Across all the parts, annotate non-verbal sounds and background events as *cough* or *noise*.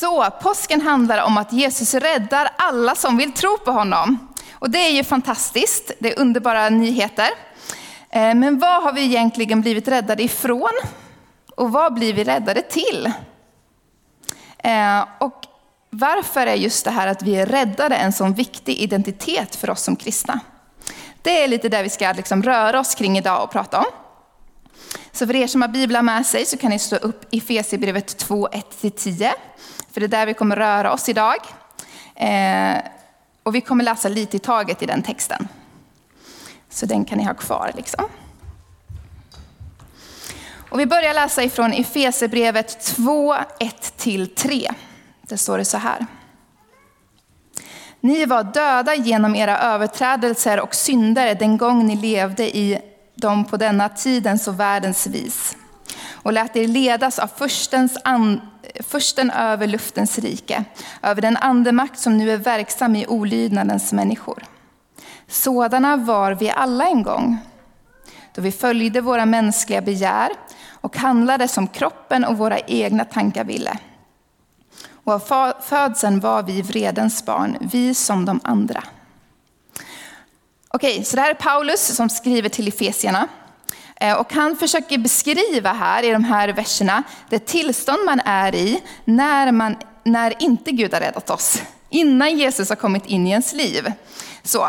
Så påsken handlar om att Jesus räddar alla som vill tro på honom. Och det är ju fantastiskt, det är underbara nyheter. Eh, men vad har vi egentligen blivit räddade ifrån? Och vad blir vi räddade till? Eh, och varför är just det här att vi är räddade en sån viktig identitet för oss som kristna? Det är lite där vi ska liksom röra oss kring idag och prata om. Så för er som har biblar med sig så kan ni slå upp i Efesierbrevet 2, 1-10. För det är där vi kommer röra oss idag. Eh, och vi kommer läsa lite i taget i den texten. Så den kan ni ha kvar. Liksom. Och vi börjar läsa ifrån Efesierbrevet 2, 1-3. Där står det så här. Ni var döda genom era överträdelser och synder den gång ni levde i dem på denna tidens och världens vis och lät er ledas av förstens and, försten över luftens rike, över den andemakt som nu är verksam i olydnadens människor. Sådana var vi alla en gång, då vi följde våra mänskliga begär och handlade som kroppen och våra egna tankar ville. Och av födseln var vi vredens barn, vi som de andra. Okej, så det här är Paulus som skriver till Efesierna. Eh, och han försöker beskriva här i de här verserna det tillstånd man är i när, man, när inte Gud har räddat oss. Innan Jesus har kommit in i ens liv. Så.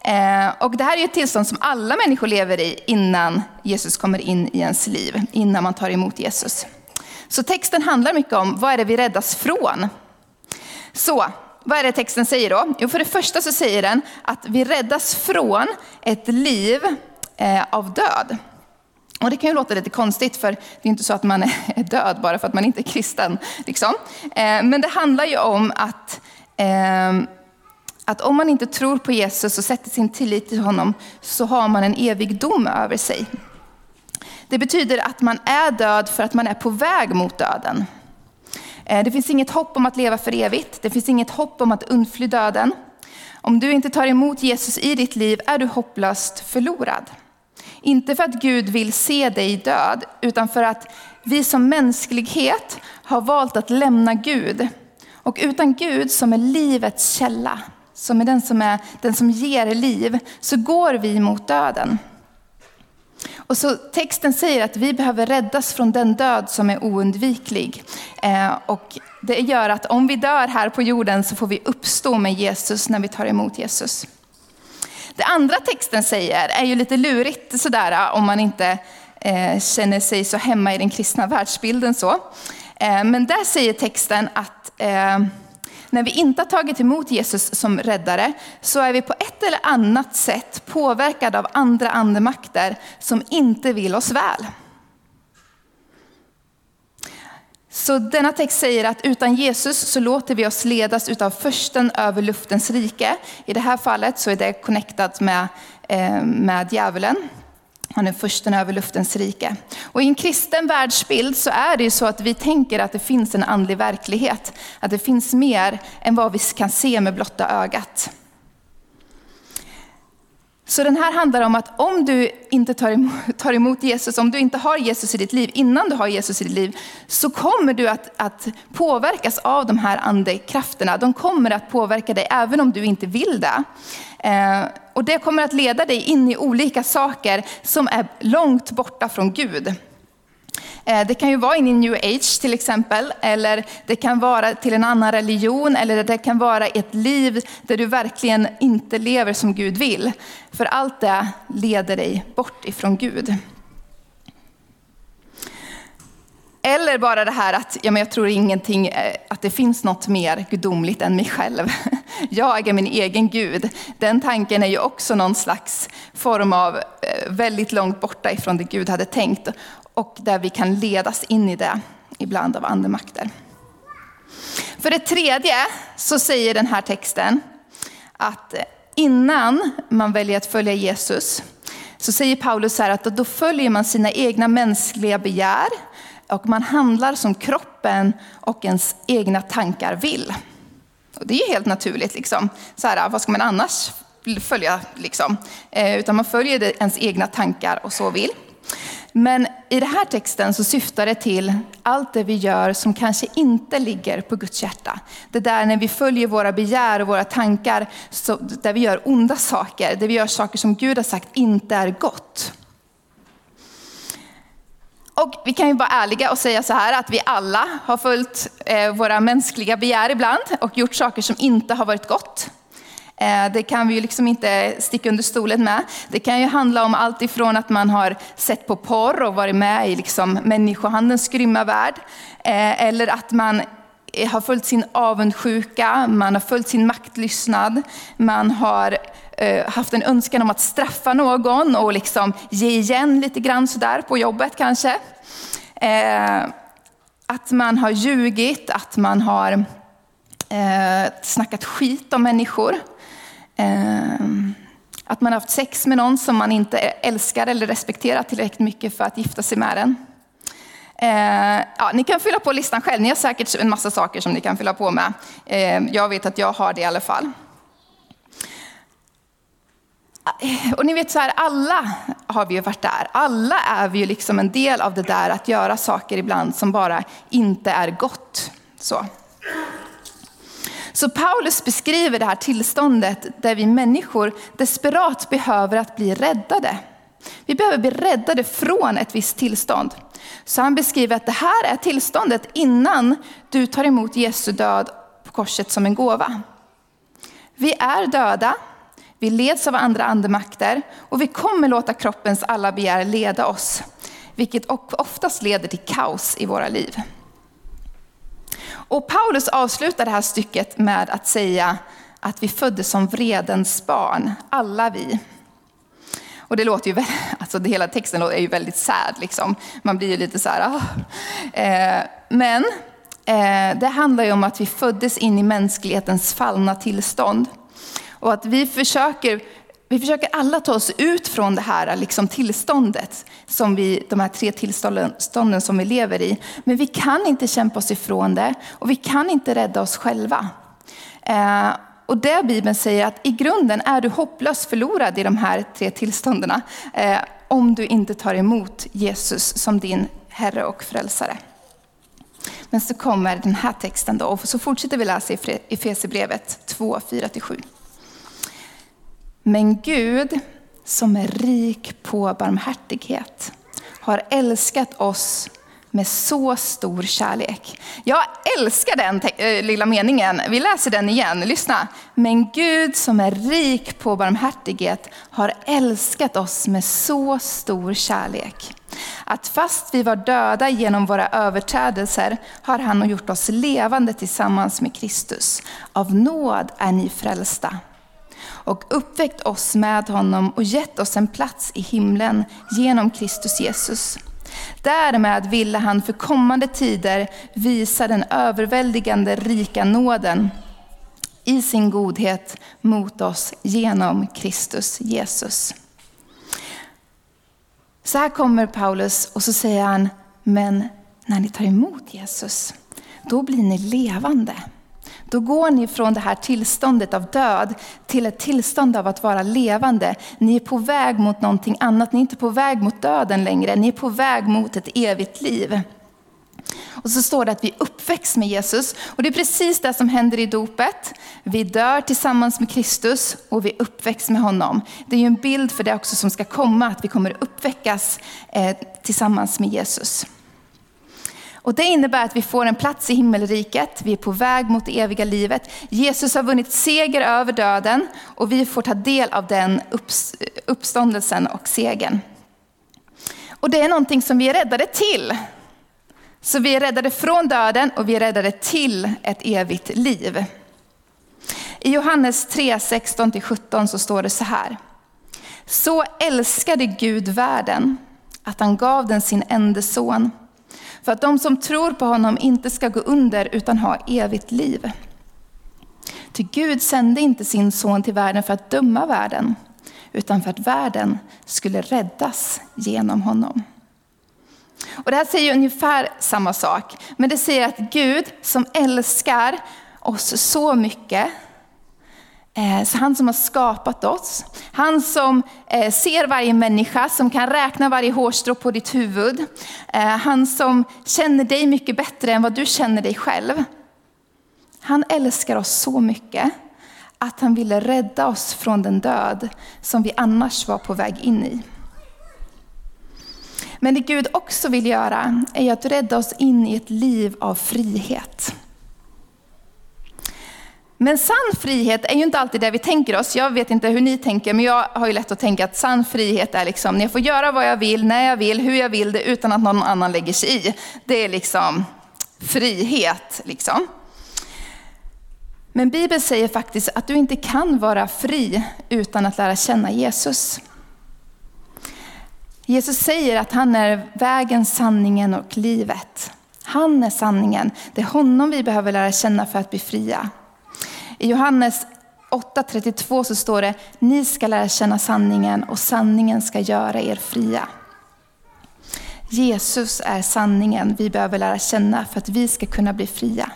Eh, och det här är ett tillstånd som alla människor lever i innan Jesus kommer in i ens liv. Innan man tar emot Jesus. Så texten handlar mycket om vad är det vi räddas från. Så vad är det texten säger då? Jo, för det första så säger den att vi räddas från ett liv eh, av död. Och det kan ju låta lite konstigt för det är inte så att man *laughs* är död bara för att man inte är kristen. Liksom. Eh, men det handlar ju om att, ehm, att om man inte tror på Jesus och sätter sin tillit till honom så har man en evig dom över sig. Det betyder att man är död för att man är på väg mot döden. Eh, det finns inget hopp om att leva för evigt. Det finns inget hopp om att undfly döden. Om du inte tar emot Jesus i ditt liv är du hopplöst förlorad. Inte för att Gud vill se dig död, utan för att vi som mänsklighet har valt att lämna Gud. Och utan Gud som är livets källa, som är den som, är, den som ger liv, så går vi mot döden. Och så texten säger att vi behöver räddas från den död som är oundviklig. Eh, och det gör att om vi dör här på jorden så får vi uppstå med Jesus när vi tar emot Jesus. Det andra texten säger är ju lite lurigt sådär äh, om man inte eh, känner sig så hemma i den kristna världsbilden. Så. Eh, men där säger texten att eh, när vi inte har tagit emot Jesus som räddare så är vi på ett eller annat sätt påverkade av andra andemakter som inte vill oss väl. Så denna text säger att utan Jesus så låter vi oss ledas utav försten över luftens rike. I det här fallet så är det connectat med, eh, med djävulen. Han är försten över luftens rike. Och i en kristen världsbild så är det ju så att vi tänker att det finns en andlig verklighet. Att det finns mer än vad vi kan se med blotta ögat. Så den här handlar om att om du inte tar emot, *laughs* tar emot, Jesus, om du inte har Jesus i ditt liv, innan du har Jesus i ditt liv, så kommer du att, att påverkas av de här andekrafterna. De kommer att påverka dig även om du inte vill det. Eh, och det kommer att leda dig in i olika saker som är långt borta från Gud. Eh, det kan ju vara in i new age till exempel, eller det kan vara till en annan religion, eller det kan vara ett liv där du verkligen inte lever som Gud vill. För allt det leder dig bort ifrån Gud. Eller bara det här att ja, men jag tror ingenting, eh, att det finns något mer gudomligt än mig själv. *laughs* Jag är min egen Gud. Den tanken är ju också någon slags form av eh, väldigt långt borta ifrån det Gud hade tänkt och där vi kan ledas in i det ibland av andemakter. För det tredje så säger den här texten att eh, innan man väljer att följa Jesus så säger Paulus här att då följer man sina egna mänskliga begär och man handlar som kroppen och ens egna tankar vill. Och det är ju helt naturligt. Liksom. Så här, vad ska man annars följa? Liksom? Eh, utan man följer ens egna tankar och så vill. Men i den här texten så syftar det till allt det vi gör som kanske inte ligger på Guds hjärta. Det där när vi följer våra begär och våra tankar, så, där vi gör onda saker, där vi gör saker som Gud har sagt inte är gott. Och vi kan ju vara ärliga och säga så här att vi alla har följt eh, våra mänskliga begär ibland och gjort saker som inte har varit gott. Eh, det kan vi ju liksom inte sticka under stolen med. Det kan ju handla om allt ifrån att man har sett på porr och varit med i liksom människohandelns grymma värld. Eh, eller att man har följt sin avundsjuka, man har följt sin maktlystnad, man har Eh, haft en önskan om att straffa någon och liksom ge igen lite grann sådär på jobbet kanske. Eh, att man har ljugit, att man har eh, snackat skit om människor. Att man har haft sex med någon som man inte älskar eller respekterar tillräckligt mycket för att gifta sig med den. Eh, ja, ni kan fylla på listan själv, ni har säkert en massa saker som ni kan fylla på med. Eh, jag vet att jag har det i alla fall. Och ni vet så här, alla har vi ju varit där. Alla är vi ju liksom en del av det där att göra saker ibland som bara inte är gott. Så. Så Paulus beskriver det här tillståndet där vi människor desperat behöver att bli räddade. Vi behöver bli räddade från ett visst tillstånd. Så han beskriver att det här är tillståndet innan du tar emot Jesu död på korset som en gåva. Vi är döda, vi leds av andra andemakter och vi kommer låta kroppens alla begär leda oss. Vilket oftast leder till kaos i våra liv. Och Paulus avslutar det här stycket med att säga att vi föddes som vredens barn, alla vi. Och det låter ju, *laughs* alltså det hela texten är ju väldigt sad liksom. Man blir ju lite så här, ah. eh, Men eh, det handlar ju om att vi föddes in i mänsklighetens fallna tillstånd. Och att vi försöker vi försöker alla ta oss ut från det här liksom tillståndet, som vi, de här tre tillstånden som vi lever i. Men vi kan inte kämpa oss ifrån det och vi kan inte rädda oss själva. Eh, och det Bibeln säger att i grunden är du hopplöst förlorad i de här tre tillstånden eh, om du inte tar emot Jesus som din Herre och Frälsare. Men så kommer den här texten då, och så fortsätter vi läsa i Efesierbrevet 2, 4-7. Men Gud som är rik på barmhärtighet har älskat oss med så stor kärlek. Jag älskar den eh, lilla meningen. Vi läser den igen. Lyssna. Men Gud som är rik på barmhärtighet har älskat oss med så stor kärlek. Att fast vi var döda genom våra överträdelser har han gjort oss levande tillsammans med Kristus. Av nåd är ni frälsta och uppväckt oss med honom och gett oss en plats i himlen genom Kristus Jesus. Därmed ville han för kommande tider visa den överväldigande rika nåden i sin godhet mot oss genom Kristus Jesus. Så här kommer Paulus och så säger han, men när ni tar emot Jesus, då blir ni levande. Då går ni från det här tillståndet av död till ett tillstånd av att vara levande. Ni är på väg mot någonting annat. Ni är inte på väg mot döden längre. Ni är på väg mot ett evigt liv. Och så står det att vi uppväcks med Jesus. Och det är precis det som händer i dopet. Vi dör tillsammans med Kristus och vi uppväcks med honom. Det är ju en bild för det också som ska komma, att vi kommer uppväckas eh, tillsammans med Jesus. Och det innebär att vi får en plats i himmelriket, vi är på väg mot det eviga livet. Jesus har vunnit seger över döden och vi får ta del av den uppståndelsen och segern. Och det är någonting som vi är räddade till. Så vi är räddade från döden och vi är räddade till ett evigt liv. I Johannes 3, 16-17 så står det så här. Så älskade Gud världen att han gav den sin enda son för att de som tror på honom inte ska gå under utan ha evigt liv. Ty Gud sände inte sin son till världen för att döma världen, utan för att världen skulle räddas genom honom. Och det här säger ungefär samma sak, men det säger att Gud som älskar oss så mycket, Eh, så han som har skapat oss, han som eh, ser varje människa, som kan räkna varje hårstrå på ditt huvud. Eh, han som känner dig mycket bättre än vad du känner dig själv. Han älskar oss så mycket att han ville rädda oss från den död som vi annars var på väg in i. Men det Gud också vill göra är att rädda oss in i ett liv av frihet. Men sann frihet är ju inte alltid det vi tänker oss. Jag vet inte hur ni tänker, men jag har ju lätt att tänka att sann frihet är liksom när jag får göra vad jag vill, när jag vill, hur jag vill det utan att någon annan lägger sig i. Det är liksom frihet. Liksom. Men Bibeln säger faktiskt att du inte kan vara fri utan att lära känna Jesus. Jesus säger att han är vägen, sanningen och livet. Han är sanningen. Det är honom vi behöver lära känna för att bli fria. I Johannes 8.32 så står det, ni ska lära känna sanningen och sanningen ska göra er fria. Jesus är sanningen vi behöver lära känna för att vi ska kunna bli fria.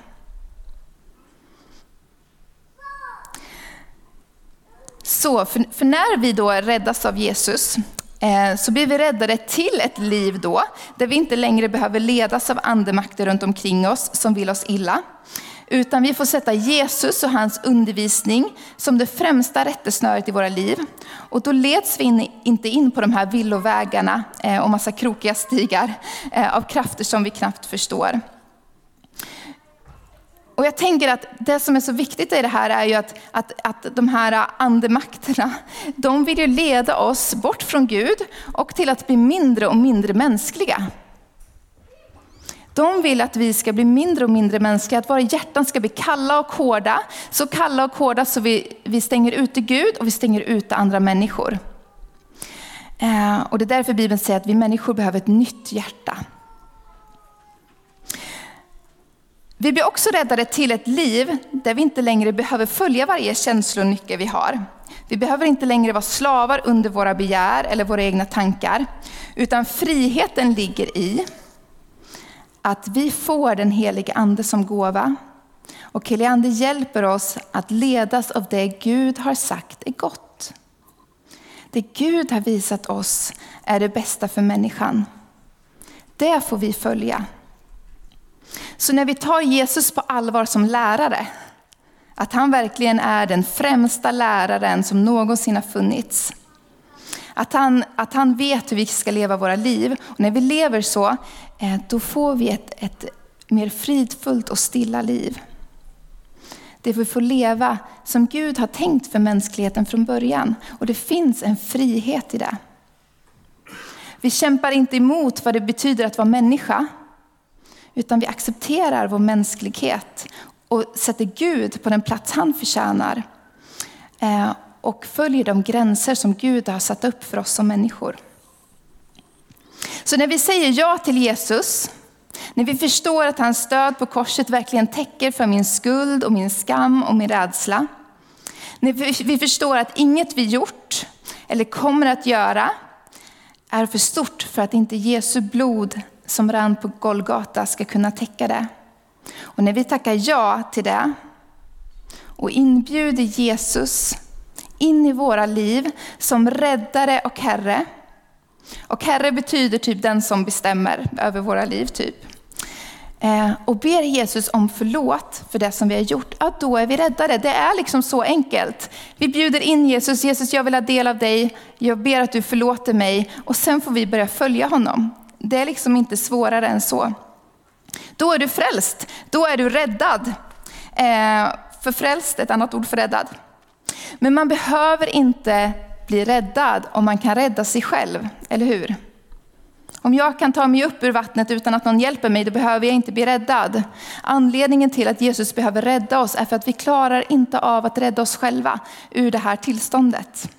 Så, för, för, när vi då räddas av Jesus eh, så blir vi räddade till ett liv då, där vi inte längre behöver ledas av andemakter runt omkring oss som vill oss illa. Utan vi får sätta Jesus och hans undervisning som det främsta rättesnöret i våra liv. Och då leds vi in, inte in på de här villovägarna eh, och massa krokiga stigar eh, av krafter som vi knappt förstår. Och jag tänker att det som är så viktigt i det här är ju att, att, att de här andemakterna, de vill ju leda oss bort från Gud och till att bli mindre och mindre mänskliga. De vill att vi ska bli mindre och mindre mänskliga, att våra hjärtan ska bli kalla och hårda. Så kalla och hårda så vi, vi stänger ute Gud och vi stänger ute andra människor. Eh, och det är därför Bibeln säger att vi människor behöver ett nytt hjärta. Vi blir också räddade till ett liv där vi inte längre behöver följa varje känslonyckel vi har. Vi behöver inte längre vara slavar under våra begär eller våra egna tankar. Utan friheten ligger i att vi får den helige ande som gåva. Och helige ande hjälper oss att ledas av det Gud har sagt är gott. Det Gud har visat oss är det bästa för människan. Det får vi följa. Så när vi tar Jesus på allvar som lärare, att han verkligen är den främsta läraren som någonsin har funnits. Att han, att han vet hur vi ska leva våra liv. Och när vi lever så, Eh, då får vi ett, ett mer fridfullt och stilla liv. Det vi får leva som Gud har tänkt för mänskligheten från början. Och det finns en frihet i det. Vi kämpar inte emot vad det betyder att vara människa. Utan vi accepterar vår mänsklighet och sätter Gud på den plats han förtjänar. Eh, och följer de gränser som Gud har satt upp för oss som människor. Så när vi säger ja till Jesus, när vi förstår att hans stöd på korset verkligen täcker för min skuld och min skam och min rädsla. När vi förstår att inget vi gjort eller kommer att göra är för stort för att inte Jesu blod som rann på Golgata ska kunna täcka det. Och när vi tackar ja till det och inbjuder Jesus in i våra liv som räddare och Herre. Och Herre betyder typ den som bestämmer över våra liv. typ. Eh, och ber Jesus om förlåt för det som vi har gjort, ja, då är vi räddade. Det är liksom så enkelt. Vi bjuder in Jesus, Jesus jag vill ha del av dig, jag ber att du förlåter mig och sen får vi börja följa honom. Det är liksom inte svårare än så. Då är du frälst, då är du räddad. Eh, för frälst, ett annat ord för räddad. Men man behöver inte bli räddad om man kan rädda sig själv, eller hur? Om jag kan ta mig upp ur vattnet utan att någon hjälper mig, då behöver jag inte bli räddad. Anledningen till att Jesus behöver rädda oss är för att vi klarar inte av att rädda oss själva ur det här tillståndet.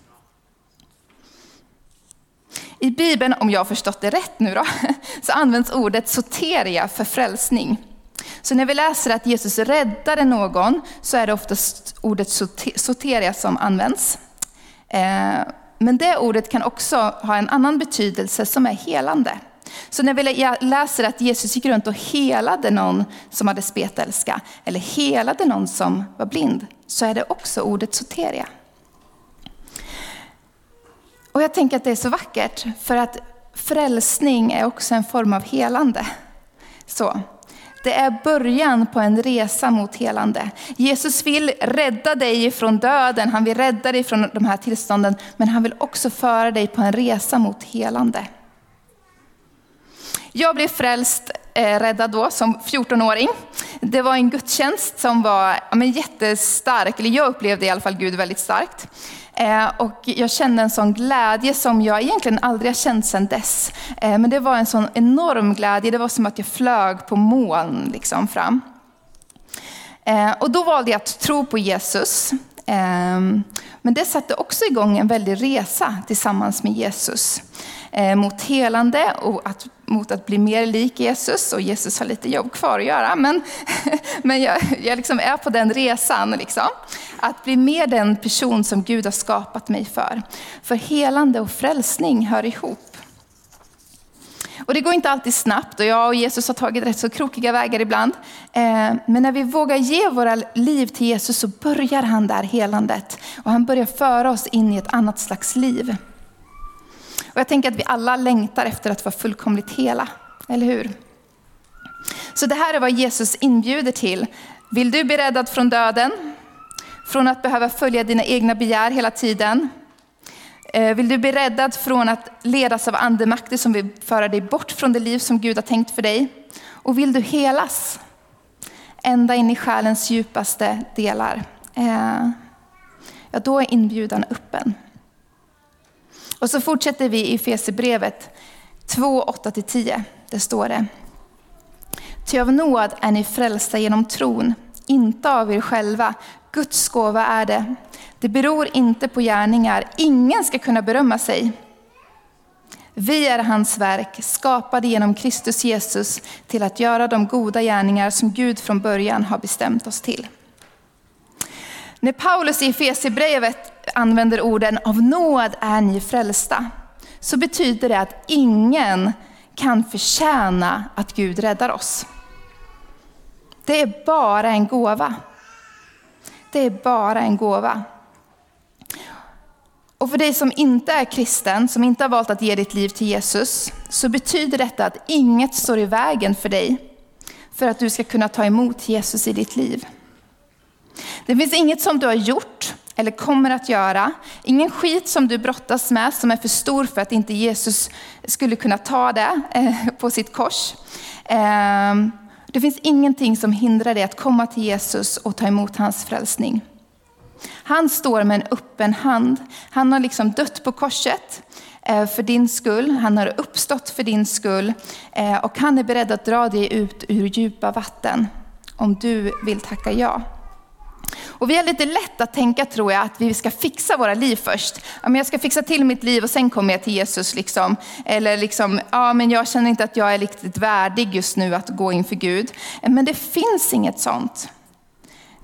I Bibeln, om jag har förstått det rätt nu då, *laughs* så används ordet soteria för frälsning. Så när vi läser att Jesus räddade någon så är det oftast ordet soteria som används. Eh, men det ordet kan också ha en annan betydelse som är helande. Så när vi läser att Jesus gick runt och helade någon som hade spetälska, eller helade någon som var blind, så är det också ordet soteria. Och jag tänker att det är så vackert, för att frälsning är också en form av helande. Så. Det är början på en resa mot helande. Jesus vill rädda dig från döden, han vill rädda dig från de här tillstånden, men han vill också föra dig på en resa mot helande. Jag blev frälst, eh, räddad då som 14-åring. Det var en gudstjänst som var ja, men jättestark, eller jag upplevde i alla fall Gud väldigt starkt. Eh, och jag kände en sån glädje som jag egentligen aldrig har känt sedan dess. Eh, men det var en sån enorm glädje, det var som att jag flög på moln liksom fram. Eh, och då valde jag att tro på Jesus. Men det satte också igång en väldig resa tillsammans med Jesus. Eh, mot helande och att, mot att bli mer lik Jesus. Och Jesus har lite jobb kvar att göra, men, *laughs* men jag, jag liksom är på den resan. Liksom. Att bli mer den person som Gud har skapat mig för. För helande och frälsning hör ihop. Och det går inte alltid snabbt och jag och Jesus har tagit rätt så krokiga vägar ibland. Eh, men när vi vågar ge våra liv till Jesus så börjar han där helandet. Och han börjar föra oss in i ett annat slags liv. Och jag tänker att vi alla längtar efter att vara fullkomligt hela, eller hur? Så det här är vad Jesus inbjuder till. Vill du bli räddad från döden? Från att behöva följa dina egna begär hela tiden. Eh, vill du bli räddad från att ledas av andemakter som vill föra dig bort från det liv som Gud har tänkt för dig? Och vill du helas? Ända in i själens djupaste delar. Eh, ja, då är inbjudan öppen. Och så fortsätter vi i Fesebrevet 2, 8-10. Där står det. Ty av nåd är ni frälsta genom tron, inte av er själva, Guds gåva är det. Det beror inte på gärningar. Ingen ska kunna berömma sig. Vi är hans verk, skapade genom Kristus Jesus till att göra de goda gärningar som Gud från början har bestämt oss till. När Paulus i Efesierbrevet använder orden av nåd är ni frälsta, så betyder det att ingen kan förtjäna att Gud räddar oss. Det är bara en gåva. Det är bara en gåva. Och för dig som inte är kristen, som inte har valt att ge ditt liv till Jesus, så betyder detta att inget står i vägen för dig för att du ska kunna ta emot Jesus i ditt liv. Det finns inget som du har gjort eller kommer att göra, ingen skit som du brottas med som är för stor för att inte Jesus skulle kunna ta det eh, på sitt kors. Ehm, det finns ingenting som hindrar dig att komma till Jesus och ta emot hans frälsning. Han står med en öppen hand. Han har liksom dött på korset eh, för din skull. Han har uppstått för din skull. Eh, och han är beredd att dra dig ut ur djupa vatten om du vill tacka ja. Och vi har lite lätt att tänka, tror jag, att vi ska fixa våra liv först. Ja, men jag ska fixa till mitt liv och sen kommer jag till Jesus. Liksom. Eller liksom, ja, men jag känner inte att jag är riktigt värdig just nu att gå inför Gud. Men det finns inget sånt.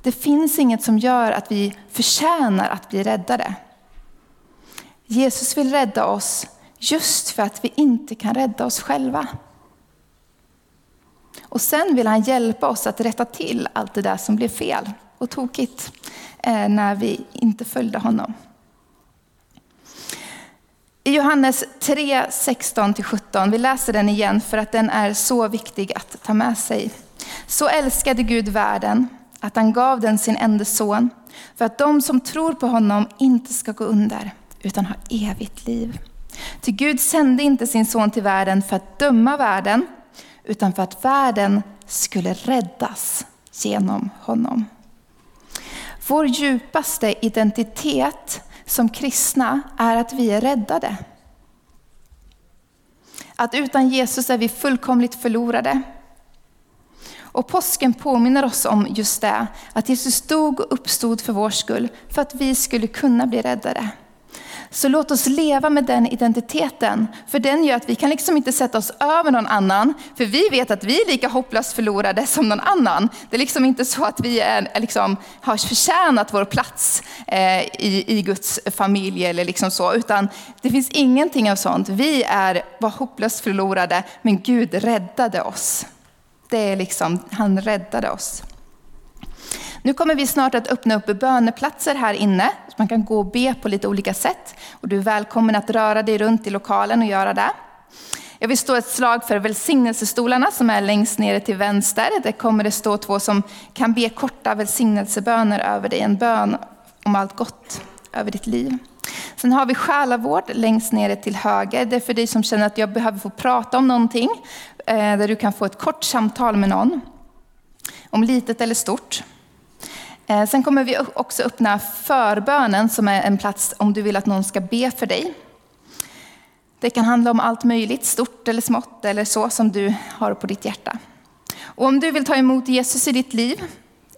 Det finns inget som gör att vi förtjänar att bli räddade. Jesus vill rädda oss just för att vi inte kan rädda oss själva. Och sen vill han hjälpa oss att rätta till allt det där som blev fel och tokigt eh, när vi inte följde honom. I Johannes 3, 16-17, vi läser den igen för att den är så viktig att ta med sig. Så älskade Gud världen att han gav den sin enda son för att de som tror på honom inte ska gå under utan ha evigt liv. Ty Gud sände inte sin son till världen för att döma världen utan för att världen skulle räddas genom honom. Vår djupaste identitet som kristna är att vi är räddade. Att utan Jesus är vi fullkomligt förlorade. Och påsken påminner oss om just det, att Jesus dog och uppstod för vår skull, för att vi skulle kunna bli räddade. Så låt oss leva med den identiteten. För den gör att vi kan liksom inte sätta oss över någon annan. För vi vet att vi är lika hopplöst förlorade som någon annan. Det är liksom inte så att vi är, liksom, har förtjänat vår plats eh, i, i Guds familj eller liksom så. Utan det finns ingenting av sånt. Vi är, var hopplöst förlorade, men Gud räddade oss. Det är liksom, han räddade oss. Nu kommer vi snart att öppna upp böneplatser här inne. Så man kan gå och be på lite olika sätt. Och du är välkommen att röra dig runt i lokalen och göra det. Jag vill stå ett slag för välsignelsestolarna som är längst nere till vänster. Där kommer det stå två som kan be korta välsignelseböner över dig. En bön om allt gott över ditt liv. Sen har vi själavård längst nere till höger. Det är för dig som känner att jag behöver få prata om någonting. Eh, där du kan få ett kort samtal med någon. Om litet eller stort. Eh, sen kommer vi också öppna förbönen som är en plats om du vill att någon ska be för dig. Det kan handla om allt möjligt, stort eller smått eller så som du har på ditt hjärta. Och om du vill ta emot Jesus i ditt liv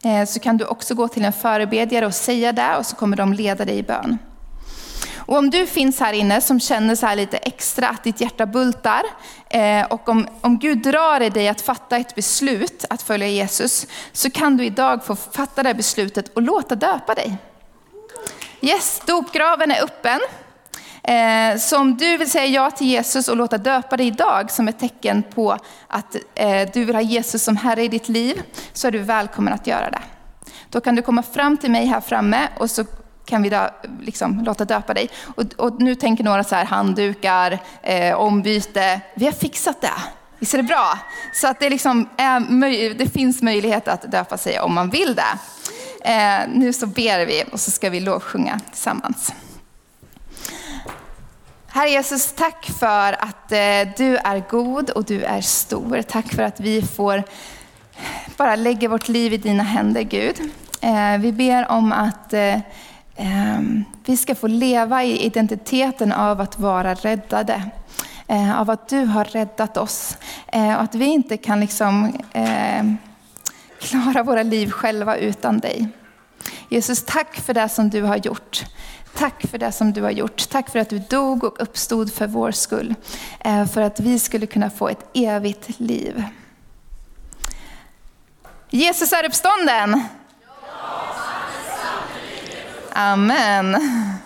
eh, så kan du också gå till en förebedjare och säga det och så kommer de leda dig i bön. Och om du finns här inne som känner så här lite extra att ditt hjärta bultar eh, och om, om Gud drar i dig att fatta ett beslut att följa Jesus så kan du idag få fatta det beslutet och låta döpa dig. Yes, dopgraven är öppen. Eh, så om du vill säga ja till Jesus och låta döpa dig idag som ett tecken på att eh, du vill ha Jesus som Herre i ditt liv så är du välkommen att göra det. Då kan du komma fram till mig här framme och så kan vi då, liksom, låta döpa dig. Och, och, nu tänker några så här, handdukar, eh, ombyte. Vi har fixat det. Visst är det bra? Så att det, liksom eh, är, det finns möjlighet att döpa sig om man vill det. Eh, nu så ber vi och så ska vi lovsjunga tillsammans. Herre Jesus, tack för att eh, du är god och du är stor. Tack för att vi får bara lägga vårt liv i dina händer Gud. Eh, vi ber om att eh, Ehm, vi ska få leva i identiteten av att vara räddade. Eh, av att du har räddat oss. Eh, och att vi inte kan liksom eh, klara våra liv själva utan dig. Jesus, tack för det som du har gjort. Tack för det som du har gjort. Tack för att du dog och uppstod för vår skull. För att vi skulle kunna få ett evigt liv. Jesus är uppstånden. Amen.